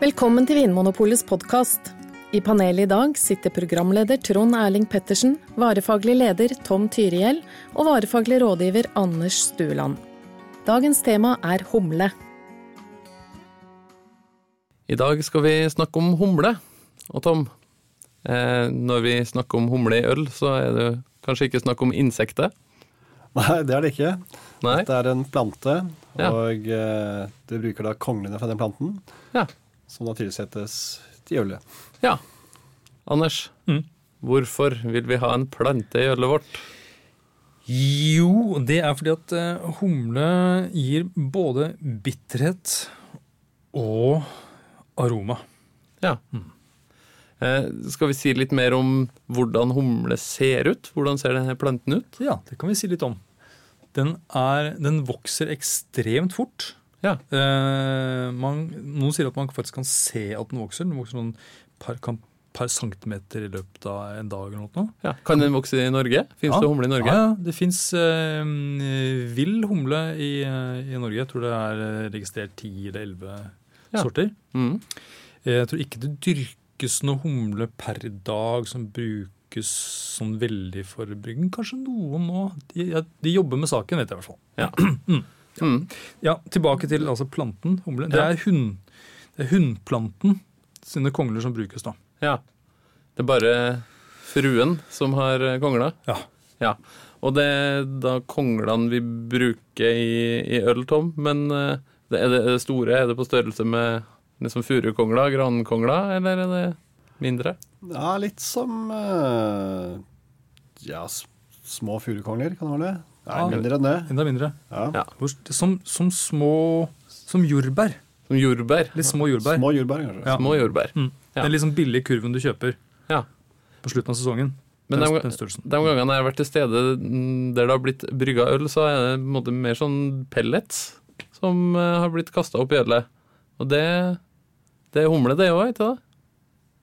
Velkommen til Vinmonopolets podkast. I panelet i dag sitter programleder Trond Erling Pettersen, varefaglig leder Tom Tyriell og varefaglig rådgiver Anders Stueland. Dagens tema er humle. I dag skal vi snakke om humle. Og Tom, eh, når vi snakker om humle i øl, så er det kanskje ikke snakk om insekter? Nei, det er det ikke. Nei? Det er en plante, Ja. og eh, du bruker da konglene fra den planten, Ja. som da tilsettes til ølet. ja. Anders, Mm. hvorfor vil vi ha en plante i ølet vårt? Jo, det er fordi at eh, humle gir både bitterhet og aroma. Ja. Eh, skal vi si litt mer om hvordan humle ser ut? Hvordan ser denne planten ut? Ja, det kan vi si litt om. Den, er, den vokser ekstremt fort. Ja. Eh, man, noen sier at man faktisk kan se at den vokser. Den vokser sånn per, per centimeter i løpet av en dag eller noe. ja. Kan den vokse i Norge? Fins det humle i Norge? Ja, ja. Det fins eh, vill humle i, eh, i Norge. Jeg tror det er eh, registrert ti eller elleve Ja. sorter. Mm. Jeg tror ikke det dyrkes noe humle per dag som brukes sånn veldig for bryggen. Kanskje noen nå. De, ja, de jobber med saken, vet jeg i hvert fall. Ja. Mm. Ja, Tilbake til altså planten humle. Det er, hun, det er hundplanten sine kongler som brukes, da. ja. Det er bare fruen som har eh, kongla? Ja. Ja, og det er da konglene vi bruker i, i øl, Tom. Men eh, det, er det store? Er det på størrelse med liksom furukongla, grankongla, eller er det mindre? Ja, litt som eh, ja, små furukongler, kan det være det? Nei, Ja. mindre enn det. Enda mindre. Ja. Ja. Som, som små Som jordbær. Som jordbær. Litt små jordbær. Små jordbær, kanskje. Ja. Små jordbær. Mm. Ja. Den litt sånn billige kurven du kjøper Ja. på slutten av sesongen. Men den, de, den de gangene jeg har vært til stede mm, der det har blitt brygga øl, så er det på en måte mer sånn pellets som eh, har blitt kasta opp i ølet. Og det, det er humle, det òg, ikke det?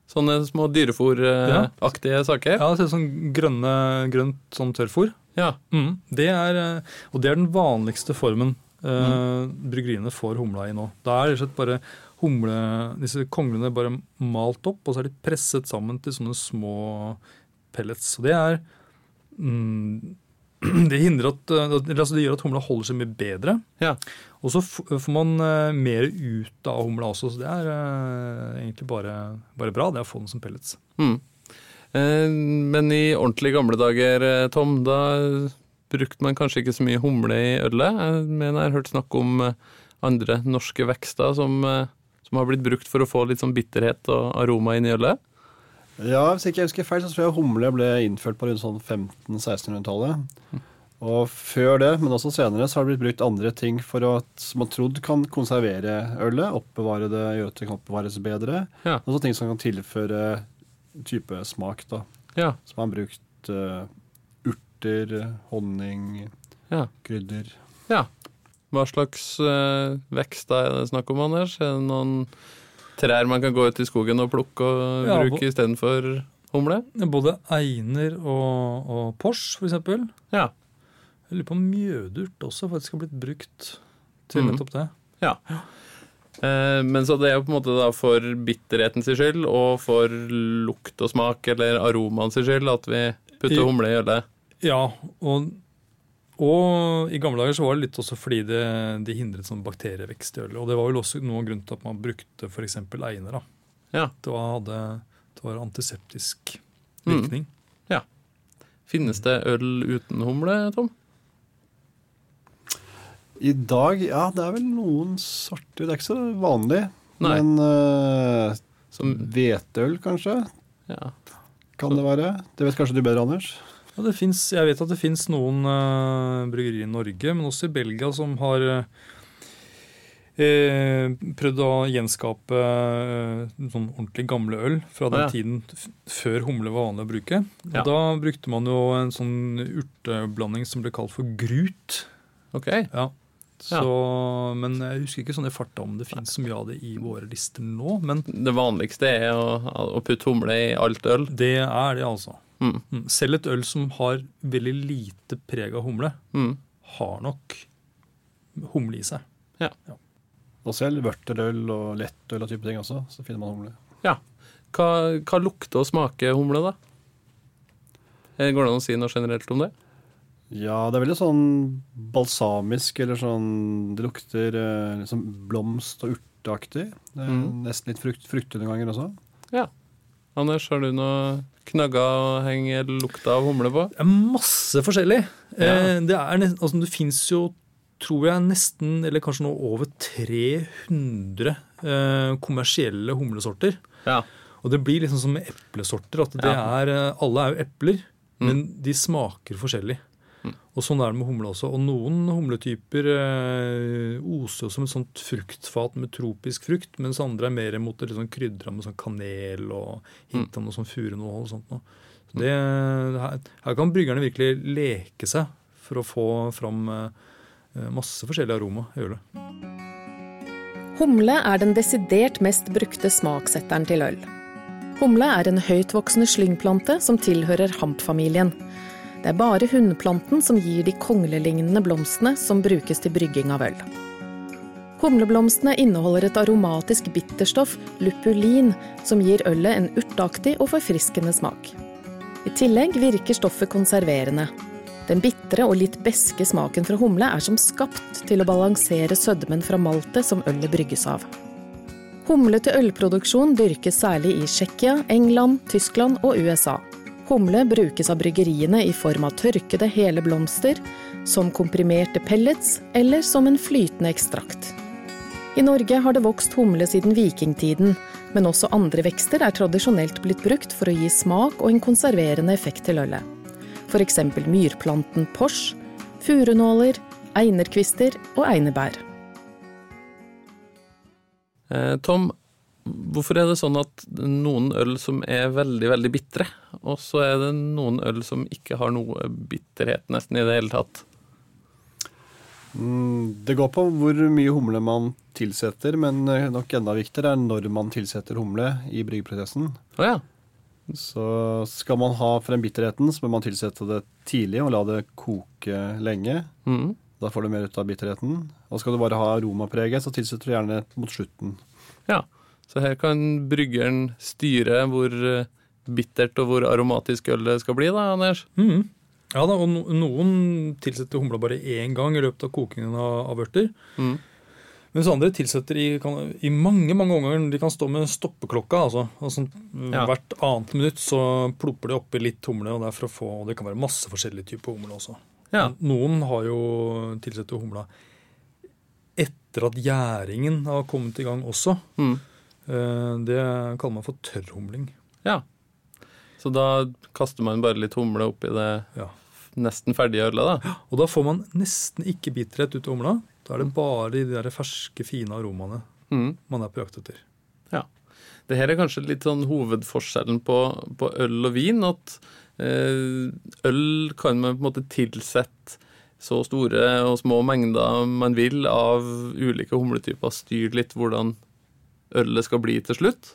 Sånne små dyrefòraktige saker. Ja, det ser ut som grønne, grønt sånn tørrfòr. Ja. Mm. Det er, eh, og det er den vanligste formen eh, bryggeriene får humla i nå. Da er det rett slett bare humle, disse konglene bare malt opp, og så er de presset sammen til sånne små pellets. Og det er mm, det, at, eh, altså det gjør at humla holder seg mye bedre. Ja. Og så får man eh, mer ut av humla også, så det er eh, egentlig bare, bare bra det å få den som pellets. Mm. Eh, Men i ordentlig gamle dager, Tom, da brukte man kanskje ikke så mye humle i ølet. Men jeg har hørt snakk om andre norske vekster som, som har blitt brukt for å få litt sånn bitterhet og aroma inn i ølet. Ja, Hvis ikke jeg husker feil, så tror jeg humle ble innført på rundt sånn 1500-1600-tallet. Og før det, men også senere, så har det blitt brukt andre ting for at man trodd kan konservere ølet. Oppbevare det, gjøre at det kan oppbevares bedre. Ja. Også ting som kan tilføre type smak, da. Ja, Som har brukt uh, urter, honning, ja, krydder. ja. Hva slags uh, vekst er det snakk om, Anders? Er det noen trær man kan gå ut i skogen og plukke og Ja, bruke istedenfor humle? Både einer og, og pors, for eksempel. Ja. Jeg lurer på om mjødurt også faktisk har blitt brukt til Mhm. nettopp det. Ja. Eh, men så det er jo på en måte da for bitterhetens skyld og for lukt og smak eller aromaen sin skyld at vi putter I- humle i ølet. Ja, og, og i gamle dager så var det litt også fordi det, de hindret sånn bakterievekst i ølet. Og det var vel også noe av grunnen til at man brukte f.eks. einer. da. Ja. Det var, hadde, det var antiseptisk Mm. Ja. Finnes det øl uten humle, Tom? I dag, ja, det er vel noen sorter. Det er ikke så vanlig. Nei. Men Som, hveteøl, kanskje, ja. kan det være. Det vet kanskje du bedre, Anders? Ja, det finnes, jeg vet at det fins noen uh, bryggerier i Norge, men også i Belgia, som har uh, prøvd å gjenskape uh, sånn ordentlig gamle øl fra den ja, ja. tiden før humle var vanlig å bruke. Og Ja. Da brukte man jo en sånn urteblanding som ble kalt for grut. Ok. Ja. Så, Men jeg husker ikke sånn i farta om det finnes så mye av det i våre lister nå. Men Det vanligste er å, å putte humle i alt øl. det er det, altså. Mm. Mm. Selv et øl som har veldig lite preg av humle, Mm. har nok humle i seg. Ja. Og selv vørterøl og lettøl og type ting også, så finner man humle. ja. Hva, hva lukter og smaker humle, da? Eh, Går det an å si noe generelt om det? Ja, det er veldig sånn balsamisk, eller sånn Det lukter eh, liksom blomst- og urteaktig. Mm. Nesten litt frukt, frukt noen ganger også. Ja. Anders, har du noe knagger å henge lukta av humle på? Masse forskjellig. Ja. Eh, det er nest- altså, det fins jo, tror jeg, nesten, eller kanskje nå over 300 eh, kommersielle humlesorter. Ja. Og det blir liksom som med eplesorter. at det Ja. er, eh, Alle er jo epler, Mm. men de smaker forskjellig. Mm. Og sånn er det med humle også. Og noen humletyper eh, oser som et sånt fruktfat med tropisk frukt, mens andre er mer mot det sånn krydra med sånn kanel og hint av noe sånn furunål og sånt noe. Så det, her, her kan bryggerne virkelig leke seg for å få fram eh, masse forskjellig aroma i ølet. Humle er den desidert mest brukte smaksetteren til øl. Humle er en høytvoksende slyngplante som tilhører hampfamilien. Det er bare hunnplanten som gir de konglelignende blomstene som brukes til brygging av øl. Humleblomstene inneholder et aromatisk bitterstoff, lupulin, som gir ølet en urtaktig og forfriskende smak. I tillegg virker stoffet konserverende. Den bitre og litt beske smaken fra humle er som skapt til å balansere sødmen fra maltet som ølet brygges av. Humle til ølproduksjon dyrkes særlig i Tsjekkia, England, Tyskland og USA. Humle brukes av bryggeriene i form av tørkede hele blomster, som komprimerte pellets eller som en flytende ekstrakt. I Norge har det vokst humle siden vikingtiden, men også andre vekster er tradisjonelt blitt brukt for å gi smak og en konserverende effekt til ølet. F.eks. myrplanten pors, furunåler, einerkvister og einebær. Eh, Tom, hvorfor er det sånn at noen øl som er veldig, veldig bitre, og så er det noen øl som ikke har noe bitterhet nesten i det hele tatt? Mm, Det går på hvor mye humle man tilsetter, men nok enda viktigere er når man tilsetter humle i bryggeprosessen. Å ja. Så skal man ha frem bitterheten, så må man tilsette det tidlig og la det koke lenge. Mm. Da får du mer ut av bitterheten. Og skal du bare ha aromapreget, så tilsetter du gjerne mot slutten. ja. Så her kan bryggeren styre hvor eh, bittert og hvor aromatisk ølet skal bli, da, Anders? Mm. Ja da, og Noen tilsetter humla bare én gang i løpet av kokingen av, ørter. Mm. Mens andre tilsetter i, kan, i mange mange omganger. De kan stå med stoppeklokka. altså. altså Ja. Hvert annet minutt så plopper de oppi litt humle. og Det er for å få, og det kan være masse forskjellige typer humle også. Ja. Noen har jo tilsett humla etter at gjæringen har kommet i gang også. Mhm. Eh, Det kaller man for tørrhumling. ja. Så da kaster man bare litt humle oppi det Ja. nesten ferdige ølet, da? Og da får man nesten ikke bitterhet ut av humla. Da er det bare de der ferske, fine aromaene mm. man er på jakt etter. Ja. Det her er kanskje litt sånn hovedforskjellen på, på øl og vin. At eh, øl kan man på en måte tilsette så store og små mengder man vil av ulike humletyper. Styre litt hvordan ølet skal bli til slutt.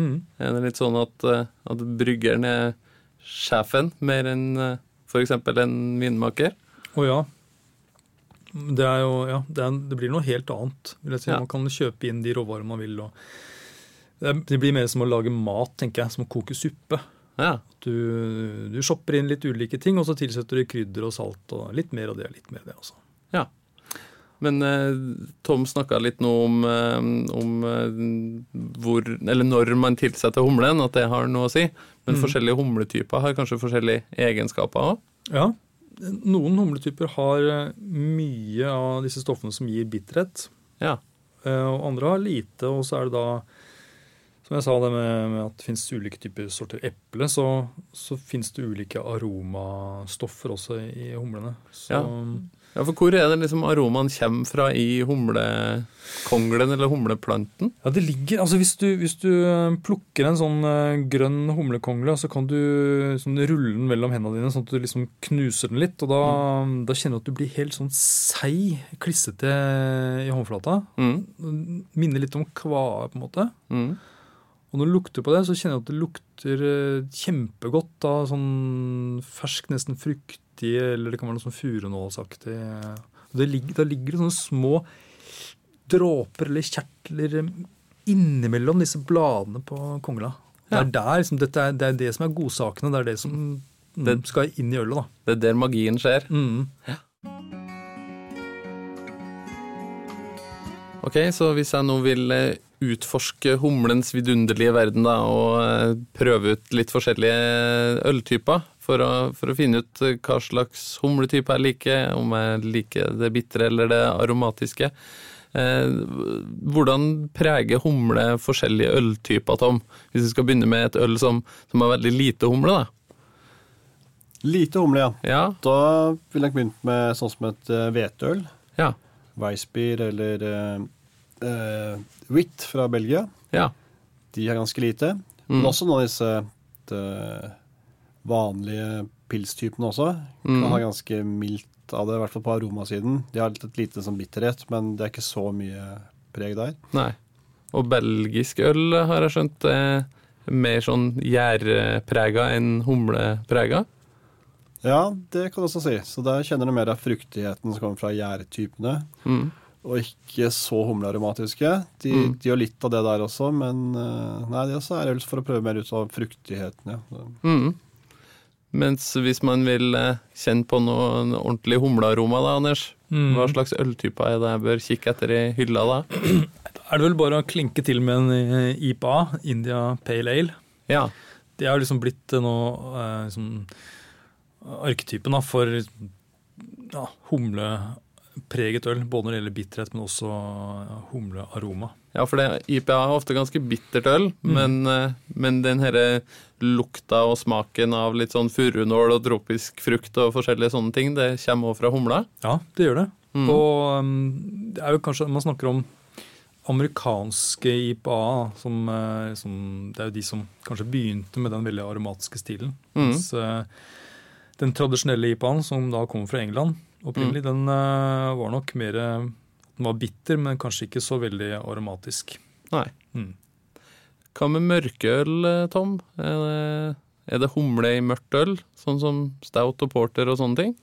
Er det litt sånn at, eh, at bryggeren er sjefen mer enn eh, f.eks. en vinmaker? Å ja. Det er jo, ja, det, er, det blir noe helt annet. vil jeg si. Ja. Man kan kjøpe inn de råvarene man vil. Det, det blir mer som å lage mat, tenker jeg, som å koke suppe. Ja. Du, du shopper inn litt ulike ting, og så tilsetter du krydder og salt. og Litt mer av det og litt mer av det. også. ja. Men eh, Tom snakka litt nå om, eh, om eh, hvor, eller når man tilsetter humlen, at det har noe å si. Men Mm. forskjellige humletyper har kanskje forskjellige egenskaper òg? Ja, Noen humletyper har mye av disse stoffene som gir bitterhet. Ja. Og andre har lite, og så er det da Som jeg sa det med, at det finnes ulike typer sorter eple, så, så finnes det ulike aromastoffer også i humlene. Så, Ja. Ja, for hvor er det liksom aromaen kommer fra i humlekonglen eller humleplanten? Ja, det ligger, altså Hvis du, hvis du eh, plukker en sånn eh, grønn humlekongle, så kan du sånn, rulle den mellom hendene dine, sånn at du liksom knuser den litt. og Da, da kjenner du at du blir helt sånn seig, klissete i håndflata. Mm. Minner litt om kvae, på en måte. Mm. Og når du lukter på det, så kjenner jeg at det lukter eh, kjempegodt av sånn fersk, nesten fruktig, eller det kan være noe sånn furunålsaktig. Da ligger, ligger det sånne små dråper eller kjertler innimellom disse bladene på kongla. Det er, der, liksom, dette er, det er det som er godsakene. Det er det som mm, Det- skal inn i ølet. da. Det er der magien skjer. Mm. Ok, så hvis jeg nå vil eh, utforske humlens vidunderlige verden da, og eh, prøve ut litt forskjellige øltyper for å, for å finne ut eh, hva slags humletype jeg liker, om jeg liker det bitre eller det aromatiske, eh, hvordan preger humle forskjellige øltyper, Tom? Hvis vi skal begynne med et øl som, som har veldig lite humle, da. Lite humle, ja. Ja, Da ville jeg begynt med sånn som et eh, hveteøl. ja, Weissbier eller uh, Witt fra Belgia. ja. De har ganske lite. Mm. Men også noen av disse vanlige pilstypene også. Kan Mm. ha ganske mildt av det, i hvert fall på aromasiden. De har litt lite sånn bitterhet, men det er ikke så mye preg der. Nei. Og belgisk øl har jeg skjønt er mer sånn gjærprega enn humleprega. Ja, det kan du også si. Så der kjenner du mer av fruktigheten som kommer fra gjærtypene. Mm. Og ikke så humlearomatiske. De, Mm. de har litt av det der også, men eh, nei, det også er øl for å prøve mer ut av fruktigheten. Ja. Mm. Mens hvis man vil eh, kjenne på noen ordentlig humlearoma, da, Anders, Mm. hva slags øltyper er det jeg bør kikke etter i hylla da? Er det vel bare å klinke til med en eh, IPA, India Pale Ale. Ja. Det har liksom blitt eh, nå liksom, arketypen da, for ja, humlepreget øl. Både når det gjelder bitterhet, men også humlearoma. Ja, for det, IPA er ofte ganske bittert øl, men, eh, men den herre lukta og smaken av litt sånn furunål og tropisk frukt og forskjellige sånne ting, det kommer også fra humla. Ja, det gjør det. Mm. Og um, det er jo kanskje Man snakker om amerikanske IPA, som, eh, som Det er jo de som kanskje begynte med den veldig aromatiske stilen. Mm. Mens eh, den tradisjonelle IPA-en, som da kommer fra England opprinnelig, den eh, var nok mer Den var bitter, men kanskje ikke så veldig aromatisk. Nei. Mm. Hva med mørkeøl, eh, Tom? Er det, er det humle i mørkt øl, sånn som stout og porter og sånne ting?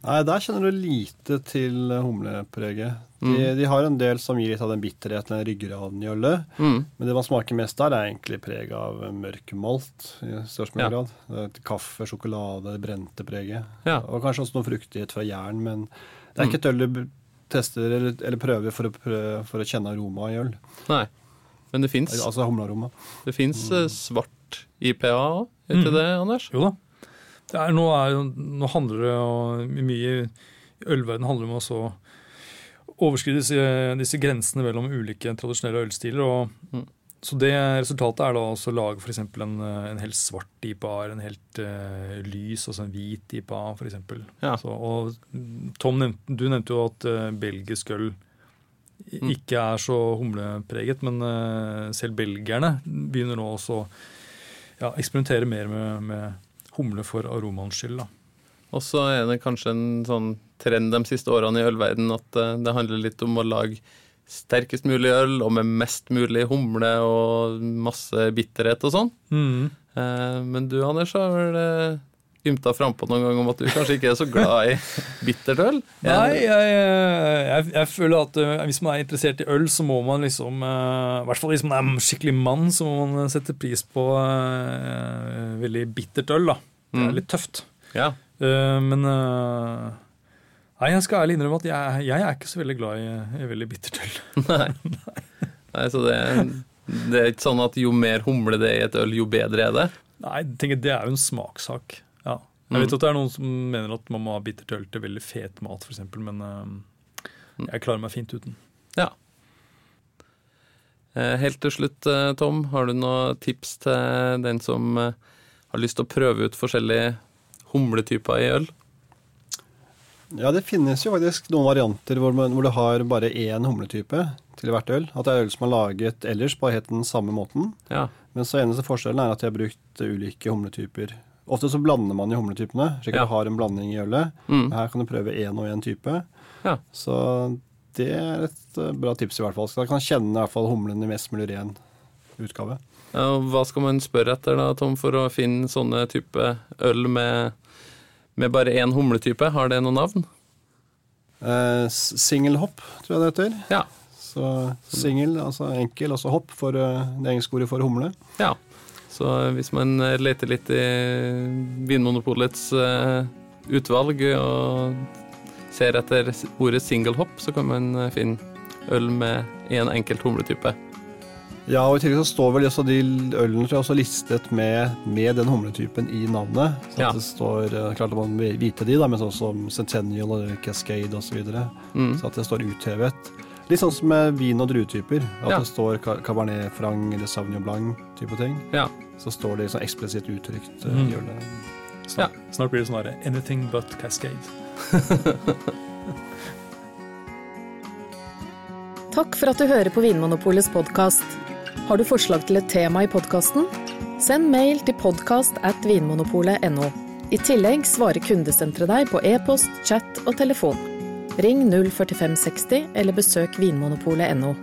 Nei, der kjenner du lite til humlepreget. De, Mm. de har en del som gir litt av den bitterheten, den ryggraden i ølet. Mm. Men det man smaker mest der, er egentlig preg av mørk malt i størst mulig Ja. grad. Det er kaffe, sjokolade, det brente preget. Ja. Og kanskje også noe fruktighet fra jern, men det er ikke et øl du tester eller, eller prøver for å, prøve, for å kjenne aroma i øl. Nei. Men det fins Altså det fins, mm. svart IPA òg, heter Mm. det, Anders? Jo da. Det er, nå, er, nå handler det og, mye i ølverden handler det om å så overskride disse, disse grensene mellom ulike tradisjonelle ølstiler. Og, Mm. Så det resultatet er da også å lage f.eks. En, en helt svart IPA en helt uh, lys, altså en hvit IPA f.eks. Ja. Så, og mm, Tom, nevnte, du nevnte jo at uh, belgisk øl Mm. ikke er så humlepreget, men uh, selv belgierne begynner nå også å ja, eksperimentere mer med, med humle for aromaens skyld. Da. Og så er det kanskje en sånn trend de siste årene i ølverden at eh, det handler litt om å lage sterkest mulig øl og med mest mulig humle og masse bitterhet og sånn. Mm. Men du, Anders, har vel eh, ymta frampå noen gang om at du kanskje ikke er så glad i bittert øl? Nei, jeg, jeg, jeg føler at eh, hvis man er interessert i øl, så må man liksom eh, I hvert fall hvis man er en skikkelig mann, så må man sette pris på eh, veldig bittert øl. da. Det er Mm. litt tøft. Ja. Eh, men eh, Nei, jeg skal ærlig innrømme at jeg, jeg er ikke så veldig glad i, i veldig bittert øl. Nei. Nei, så det, det er ikke sånn at jo mer humle det er i et øl, jo bedre er det? Nei, jeg tenker Det er jo en smakssak. Ja. Jeg Mm. vet at det er noen som mener at man må ha bittert øl til veldig fet mat, f.eks., men uh, jeg klarer meg fint uten. Ja. Eh, Helt til slutt, eh, Tom, har du noen tips til den som har lyst til å prøve ut forskjellige humletyper i øl? Ja, det finnes jo faktisk noen varianter hvor, man, hvor du har bare én humletype til hvert øl. At det er øl som er laget ellers på helt den samme måten. Ja. Men så eneste forskjellen er at de har brukt ulike humletyper. Ofte så blander man jo humletypene, slik at Ja. du har en blanding i ølet. Mm. Her kan du prøve én og én type. Ja. Så det er et eh, bra tips, i hvert fall. Så da kan kjenne i hvert fall humlen i mest mulig ren utgave. Ja, Hva skal man spørre etter da, Tom, for å finne sånne type øl med, med bare én humletype? Har det noe navn? Eh, Singelhopp, tror jeg det heter. Ja. Så singel, altså enkel, altså hopp for eh, det engelske ordet for humle. ja. Så hvis man eh, leter litt i Vinmonopolets eh, utvalg og ser etter ordet single hop, så kan man finne øl med én en enkelt humletype. Ja, og i tillegg så står vel også de ølene tror jeg, også listet med, med den humletypen i navnet. Så Ja. at det står, eh, klart at man vil vite de, da, men sånn som Centennial og Cascade osv. Så, videre. Mm. så at det står uthevet. Litt sånn som med vin- og druetyper. At Ja. det står Cabernet Franc eller Sauvignon Blanc type ting. Ja. Så står det sånn eksplisitt uttrykt. eh, Mm. i ølet. Snart, snart blir det sånn herre anything but Cascade. Takk for at du hører på Vinmonopolets podkast. Har du forslag til et tema i podkasten? Send mail til podkast at vinmonopolet.no. I tillegg svarer kundesenteret deg på e-post, chat og telefon. Ring 04560 eller besøk vinmonopolet.no.